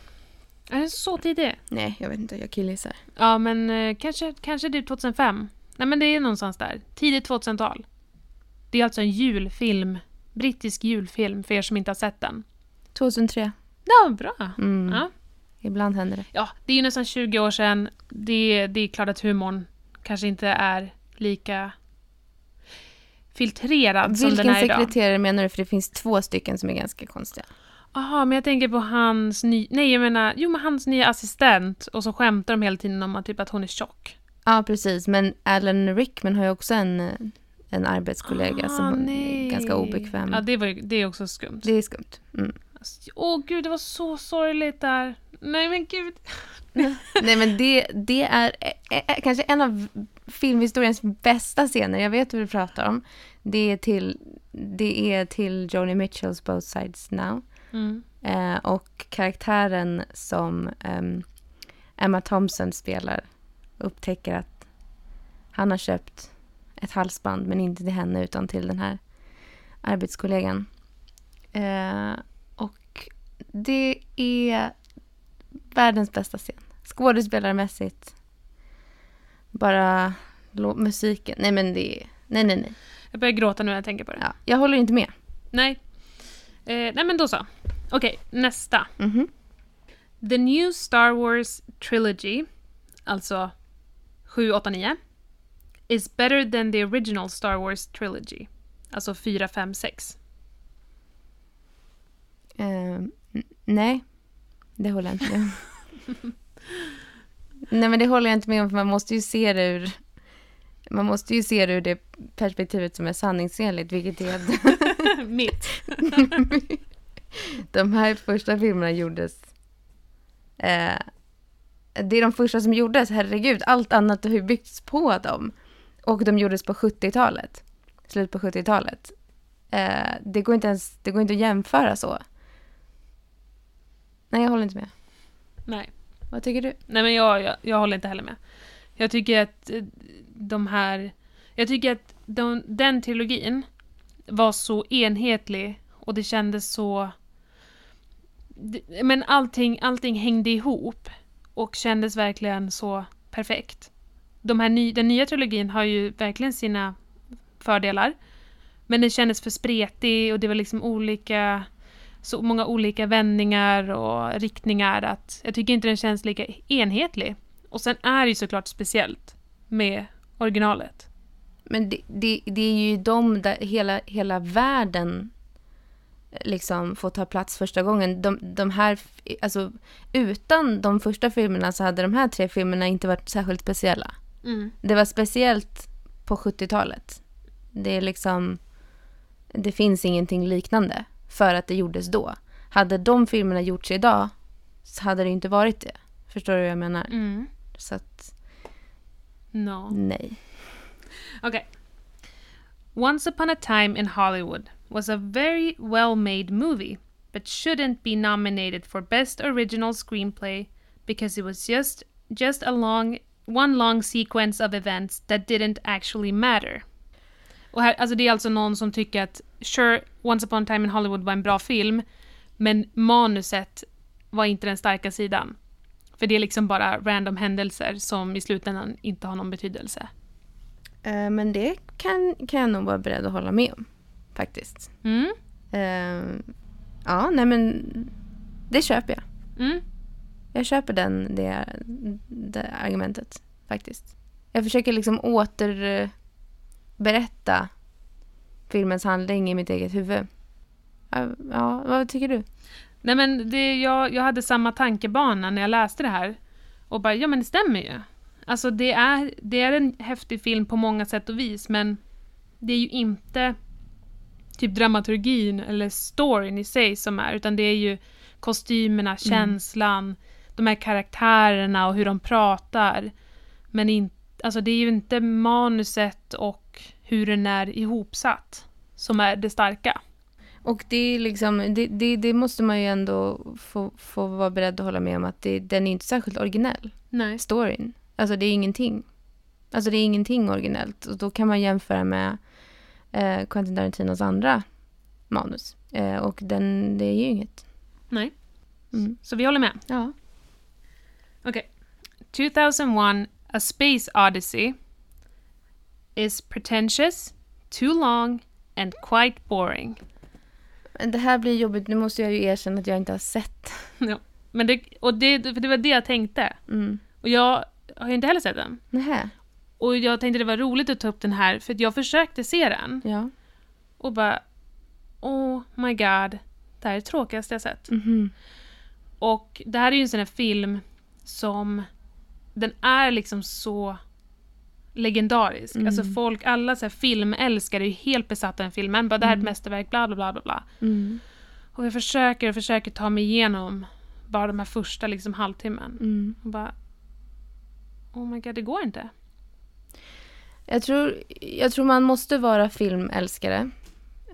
Är den så tidig? Nej, jag vet inte. Jag killgissar. Ja, men eh, kanske, kanske det är 2005. Nej, men det är någonstans där. Tidigt 2000-tal. Det är alltså en julfilm. Brittisk julfilm, för er som inte har sett den. 2003. Ja, bra. Mm. Ja. Ibland händer det. ja, det är ju nästan 20 år sedan. Det, det är klart att humorn kanske inte är lika filtrerad som den Vilken är idag. sekreterare menar du? För det finns två stycken som är ganska konstiga. Jaha, men jag tänker på hans ny... Nej, jag menar, jo men hans nya assistent och så skämtar de hela tiden om att, typ att hon är tjock. Ja, precis. Men Alan Rickman har ju också en, eh, en arbetskollega som hon är ganska obekväm. Ah, Ja, det, var, ju- det är också skumt. Det är skumt. Mm. Åh gud, det var så sorgligt där. Nej men gud. Nej, men det, det är eh, eh, kanske en av filmhistoriens bästa scener. Jag vet vad du pratar om. Det är till, det är till Joni Mitchells Both Sides Now. Mm. Eh, och karaktären som ehm, Emma Thompson spelar upptäcker att han har köpt ett halsband, men inte till henne utan till den här arbetskollegan. Eh, och det är världens bästa scen. Skådespelarmässigt. Bara musiken. Nej, men det är... Nej, nej, nej. Jag börjar gråta nu när jag tänker på det. Ja, jag håller inte med. Nej. Eh, nej men då så. Okej, nästa. Mhm. The New Star Wars Trilogy, alltså 7, 8, 9, is better than the original Star Wars Trilogy. Alltså 4, 5, 6. Eh, n- nej, det håller jag inte med om. nej, men det håller jag inte med om, för man måste ju se det ur... Man måste ju se det ur det perspektivet som är sanningsenligt, vilket är Mitt. de här första filmerna gjordes... Eh, det är de första som gjordes, herregud. Allt annat har ju byggts på dem. Och de gjordes på 70-talet. Slut på 70-talet. Eh, det, går inte ens, det går inte att jämföra så. Nej, jag håller inte med. Nej. Vad tycker du? Nej men jag, jag, jag håller inte heller med. Jag tycker att eh, de här... Jag tycker att de, den trilogin var så enhetlig och det kändes så... Men allting, allting hängde ihop och kändes verkligen så perfekt. De här ny, den nya trilogin har ju verkligen sina fördelar. Men den kändes för spretig och det var liksom olika så många olika vändningar och riktningar att jag tycker inte den känns lika enhetlig. Och sen är det ju såklart speciellt med originalet. Men det, det, det är ju de där hela, hela världen eh, liksom får ta plats första gången. De, de här, alltså, utan de första filmerna så hade de här tre filmerna inte varit särskilt speciella. Det var speciellt på 70-talet. Det är liksom... Det finns ingenting liknande för att det gjordes då. Hade de filmerna gjorts idag så hade det inte varit det. Förstår du vad jag menar? Mm. Så att, No. nej. Okay. Once upon a time in Hollywood was a very well made movie, but shouldn't be nominated for Best Original Screenplay because it was just just a long one long sequence of events that didn't actually matter. Och här, alltså det är alltså någon som tycker att sure, Once upon a time in Hollywood var en bra film, men manuset var inte den starka sidan. För det är liksom bara random händelser som i slutändan inte har någon betydelse. Eh, Men det kan, kan jag nog vara beredd att hålla med om. Faktiskt. Mm. Eh, ja, nej men det köper jag. Mm. Jag köper den, det, det argumentet faktiskt. Jag försöker liksom återberätta filmens handling i mitt eget huvud. Ja, vad tycker du? Nej men det, jag, jag hade samma tankebana när jag läste det här. Och bara, ja men det stämmer ju. Alltså det är, det är en häftig film på många sätt och vis, men det är ju inte typ dramaturgin eller storyn i sig som är, utan det är ju kostymerna, känslan, de här karaktärerna och hur de pratar. Men in, alltså det är ju inte manuset och hur den är ihopsatt. som är det starka. Och det, är liksom, det, det, det måste man ju ändå få, få vara beredd att hålla med om att det, den är inte särskilt originell, Nej. storyn. Alltså det är ingenting. Alltså det är ingenting originellt. Och då kan man jämföra med eh, Quentin Tarantinos andra manus. Eh, och den, det är ju inget. Nej. Mm. Så vi håller med. Ja. Okej. 2001 A Space Odyssey is pretentious, too long and quite boring. Men det här blir jobbigt. Nu måste jag ju erkänna att jag inte har sett. Ja. Men det, och det, för det var det jag tänkte. Mm. Och jag har ju inte heller sett den. Nähä. Och jag tänkte det var roligt att ta upp den här, för jag försökte se den. Ja. Och bara, oh my god, det här är det tråkigaste jag sett. Mhm. Och det här är ju en sån här film som, den är liksom så legendarisk. Mm. Alltså folk, alla så här filmälskare är ju helt besatta av den filmen. Bara det här är ett Mm. mästerverk, bla bla bla bla bla. Mm. Och jag försöker och försöker ta mig igenom bara de här första liksom halvtimmen. Mm. Och bara, oh my god, det går inte. Jag, tror, jag tror man måste vara filmälskare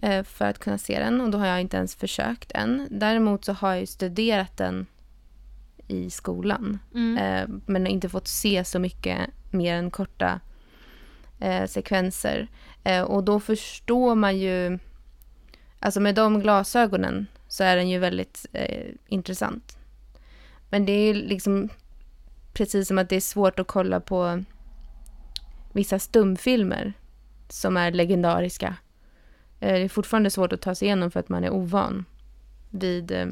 eh, för att kunna se den. Och då har jag inte ens försökt än. Däremot så har jag studerat den i skolan. Mm. Eh, men inte fått se så mycket mer än korta eh, sekvenser. Eh, och då förstår man ju... Alltså med de glasögonen så är den ju väldigt eh, intressant. Men det är liksom precis som att det är svårt att kolla på vissa stumfilmer som är legendariska. Eh, det är fortfarande svårt att ta sig igenom för att man är ovan vid eh,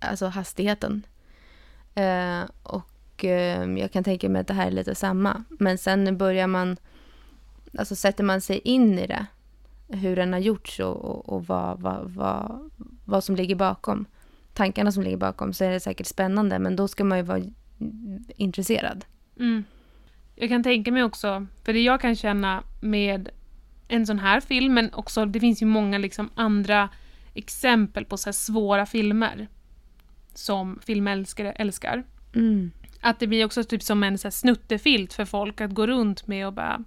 alltså hastigheten. Eh, och eh, jag kan tänka mig att det här är lite samma. Men sen börjar man, alltså sätter man sig in i det, hur den har gjorts och, och, och vad, vad, vad, vad som ligger bakom, tankarna som ligger bakom, så är det säkert spännande. Men då ska man ju vara intresserad. Mm. Jag kan tänka mig också, för det jag kan känna med en sån här film, men också det finns ju många liksom andra exempel på så här svåra filmer som filmälskare älskar. Mm. Att det blir också typ som en så här snuttefilt för folk att gå runt med och bara...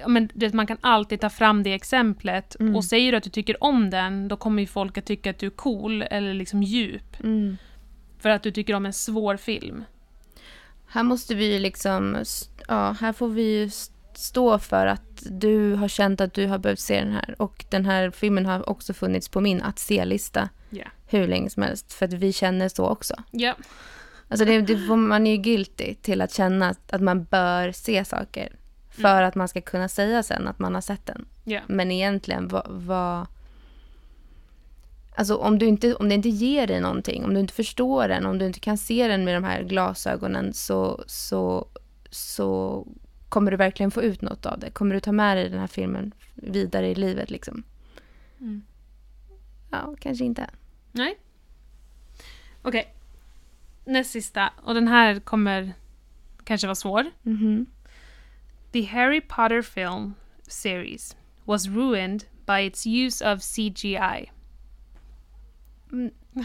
Ja, men det, man kan alltid ta fram det exemplet Mm. och säger du att du tycker om den, då kommer ju folk att tycka att du är cool eller liksom djup. Mm. För att du tycker om en svår film. Här måste vi ju liksom, ja, här får vi ju stå för att du har känt att du har behövt se den här. Och den här filmen har också funnits på min att se-lista Ja. hur länge som helst. För att vi känner så också. Ja. Alltså det, det, får- man är ju guilty till att känna att, man bör se saker. För att man ska kunna säga sen att man har sett den. Ja. Men egentligen, vad... vad alltså om, du inte, om det inte ger dig någonting, om du inte förstår den, om du inte kan se den med de här glasögonen så, så, så kommer du verkligen få ut något av det. Kommer du ta med dig den här filmen vidare i livet liksom? Mm. Ja, kanske inte. Nej. Okej. Näst sista, och den här kommer kanske vara svår. Mhm. The Harry Potter film series was ruined by its use of CGI. Mm.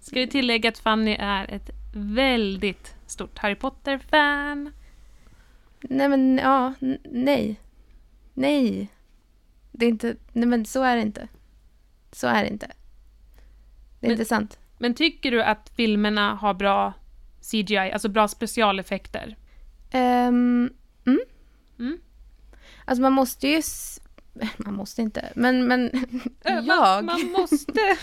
Ska vi tillägga att Fanny är ett väldigt stort Harry Potter-fan. Nej men ja, nej. Nej. Det är inte, nej men så är det inte. Så är det inte. Det är Men- inte sant. Men tycker du att filmerna har bra CGI, alltså bra specialeffekter? Um, mm. Mm. Alltså man måste ju... Man måste inte, men, men jag... Man, man måste...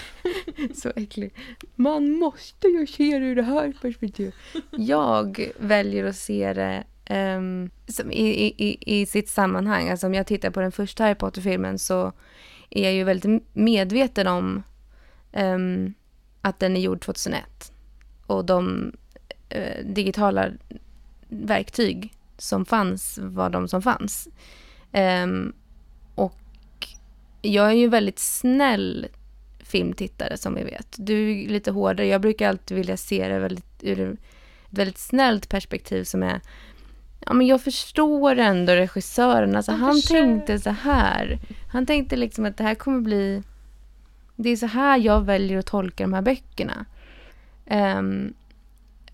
Så äcklig. Man måste ju se det ur det här perspektivet. Jag väljer att se det um, som i, i, i, sitt sammanhang. Alltså om jag tittar på den första Harry Potter-filmen så är jag ju väldigt medveten om um, att den är gjord 2001. Och de uh, digitala verktyg som fanns var de som fanns. Um, och jag är ju väldigt snäll filmtittare som vi vet. Du är lite hårdare. Jag brukar alltid vilja se det väldigt, ur ett väldigt snällt perspektiv som är Ja, men jag förstår ändå regissören. Alltså, Han han försöker. tänkte så här. Han tänkte liksom att det här kommer bli... Det är så här jag väljer att tolka de här böckerna. Ehm,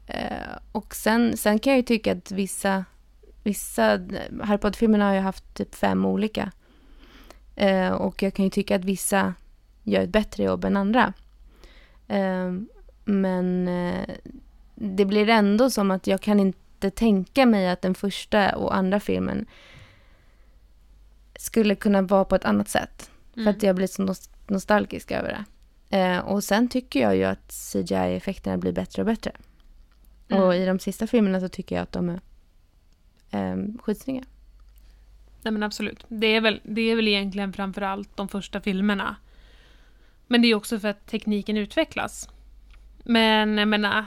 eh, och sen, sen kan jag ju tycka att vissa vissa Harry Potter-filmerna har ju haft typ fem olika. Eh, och jag kan ju tycka att vissa gör ett bättre jobb än andra. Eh, men eh, det blir ändå som att jag kan inte tänka mig att den första och andra filmen skulle kunna vara på ett annat sätt. För att jag blir så nos- nostalgisk över det. Eh, och sen tycker jag ju att CGI-effekterna blir bättre och bättre. Mm. Och i de sista filmerna så tycker jag att de är eh, skitsnygga. Nej men absolut. Det är väl, det är väl egentligen framför allt de första filmerna. Men det är också för att tekniken utvecklas. Men jag menar,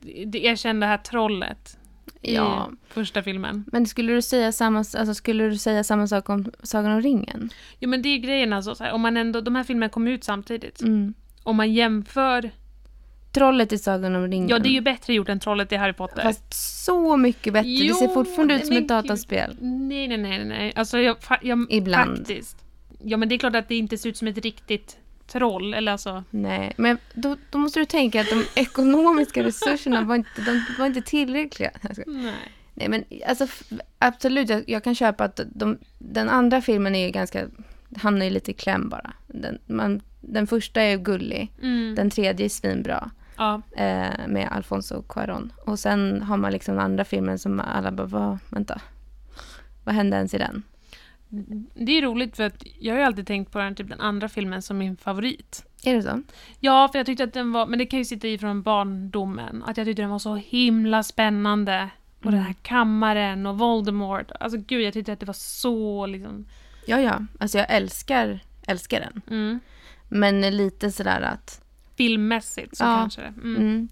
du, jag kände det här trollet Ja. i första filmen. Men skulle du säga samma, alltså, skulle du säga samma sak om Sagan om ringen? Jo men det är grejen alltså, så här, om man ändå, de här filmerna kom ut samtidigt. Mm. Om man jämför, Trollet i Sagan om ringen. ja det är ju bättre gjort än trollet i Harry Potter. Fast så mycket bättre. det ser Jo, fortfarande ut som ett dataspel. Nej, nej, nej, nej. Alltså jag, jag Ibland. faktiskt. Ja men det är klart att det inte ser ut som ett riktigt troll, eller alltså. Nej, men då, då måste du tänka att de ekonomiska resurserna var inte, de var inte tillräckliga. Nej. Nej, men alltså absolut, jag, jag kan köpa att de, den andra filmen är ju ganska, hamnar ju lite i kläm bara. Den, man, den första är gullig, Mm. den tredje är svinbra. Ja. eh, med Alfonso Cuarón. Och sen har man liksom den andra filmen som alla bara, vänta, vad hände ens i den? Det är roligt för att jag har ju alltid tänkt på den, typ den andra filmen som min favorit. Är det så? Ja, för jag tyckte att den var, men det kan ju sitta i från barndomen, att jag tyckte den var så himla spännande. Och den här kammaren och Voldemort. Alltså gud, jag tyckte att det var så liksom... Ja, ja, alltså jag älskar, älskar den. Mm. Men lite sådär att, Filmmässigt så Ja. kanske det. Mm. mm.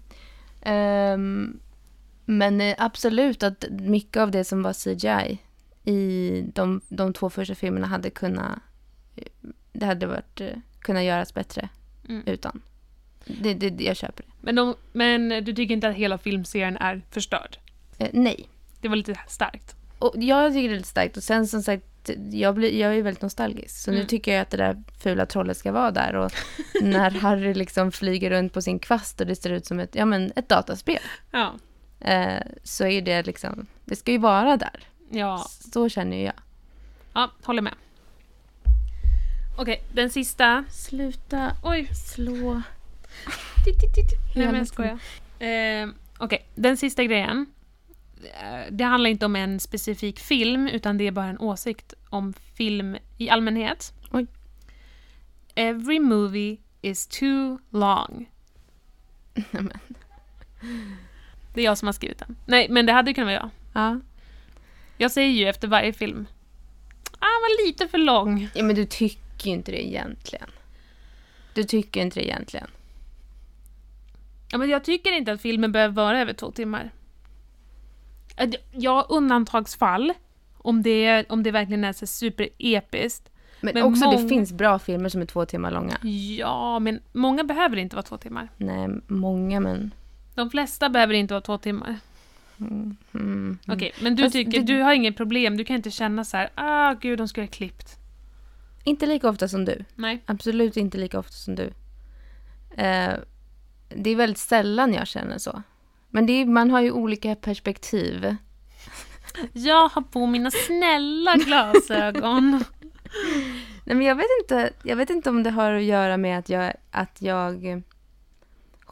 Ehm, men eh, absolut att mycket av det som var CGI i de, de två första filmerna hade kunnat, det hade varit, kunnat göras bättre Mm. utan. Det, det, jag köper det. Men, de, men du tycker inte att hela filmserien är förstörd? Eh, nej. Det var lite starkt. Och jag tycker det är lite starkt. Och sen som sagt, jag, blir, jag är väldigt nostalgisk. Så nu Mm. tycker jag att det där fula trollet ska vara där. Och när Harry liksom flyger runt på sin kvast och det ser ut som ett, ja, men ett dataspel. Ja. Eh, så är det liksom, det ska ju vara där. Ja, Så känner jag. ja håller med. Okej, den sista. Sluta Oj, slå. Nej men Hela jag skojar. Eh, Okej, den sista grejen. Eh, Det handlar inte om en specifik film, utan det är bara en åsikt om film i allmänhet. Oj. Every movie is too long. Det är jag som har skrivit den. Nej, men det hade ju kunnat vara jag. Ja. Jag säger ju efter varje film. Ah, var lite för lång. ja, men du tycker ju inte det egentligen. Du tycker inte det egentligen. Ja, men jag tycker inte att filmen behöver vara över två timmar. Ja, undantagsfall. Om det, om det verkligen är så superepiskt. Men, Men också många- det finns bra filmer som är två timmar långa. Ja, men många behöver inte vara två timmar. Nej, många men... De flesta behöver inte vara två timmar. Mm. Okej, men du Fast tycker, det- du har inget problem. Du kan inte känna så här, ah gud, de skulle ha klippt. Inte lika ofta som du. Nej. Absolut inte lika ofta som du. Eh, det är väldigt sällan jag känner så. Men är, man har ju olika perspektiv. Jag har på mina snälla glasögon. Nej, men jag, vet inte, jag vet inte om det har att göra med att jag, att jag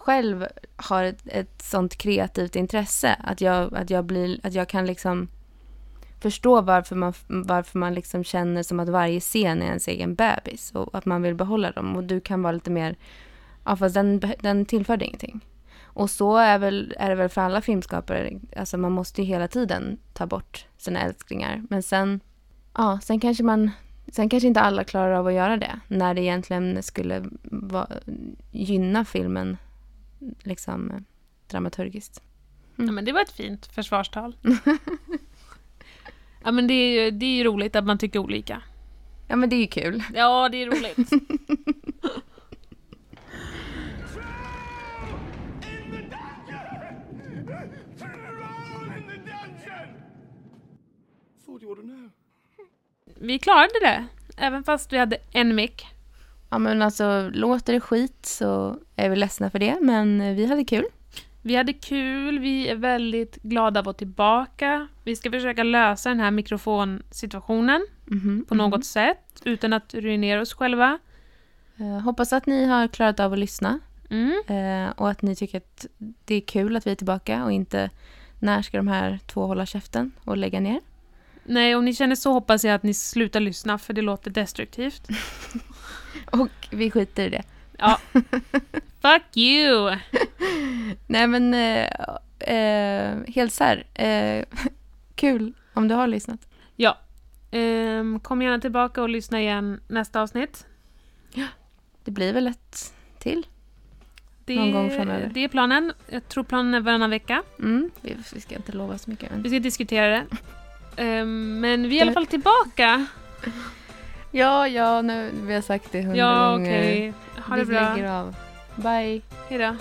själv har ett, ett sånt kreativt intresse. Att jag, att jag, blir, att jag kan liksom förstå varför man, varför man liksom känner som att varje scen är ens egen bebis och att man vill behålla dem. Och du kan vara lite mer, ja fast den, den tillförde ingenting. Och så är, väl, är det väl för alla filmskapare. Alltså man måste ju hela tiden ta bort sina älsklingar. Men sen, ja, sen kanske man Sen kanske inte alla klarar av att göra det när det egentligen skulle va, gynna filmen liksom eh, dramaturgiskt. Ja, men det var ett fint försvarstal. Ja, men det är, ju, det är ju roligt att man tycker olika. Ja men det är ju kul. Ja, det är roligt. Vi klarade det, även fast vi hade en mick. Ja men alltså låter det skit så är vi ledsna för det men vi hade kul. Vi hade kul, vi är väldigt glada att vara tillbaka. Vi ska försöka lösa den här mikrofonsituationen Mhm, på något sätt utan att ruinera oss själva. Eh, hoppas att ni har klarat av att lyssna Mm. eh, och att ni tycker att det är kul att vi är tillbaka och inte när ska de här två hålla käften och lägga ner. Nej, om ni känner så hoppas jag att ni slutar lyssna för det låter destruktivt. Och vi skiter i det. Ja. Fuck you! Nej men eh, eh, helt så här, eh, kul om du har lyssnat. Ja. Ehm, kom gärna tillbaka och lyssna igen nästa avsnitt. Det blir väl ett till. Det, Någon gång framöver. Det är planen. Jag tror planen är varannan vecka. Mm, vi, vi ska inte lova så mycket. Men... Vi ska diskutera det. Ehm, men vi är i alla fall tillbaka. Ja, ja, nu, vi har sagt det hundra Ja, gånger. okej. Ha det vi bra. lägger av. Bye. Hejdå.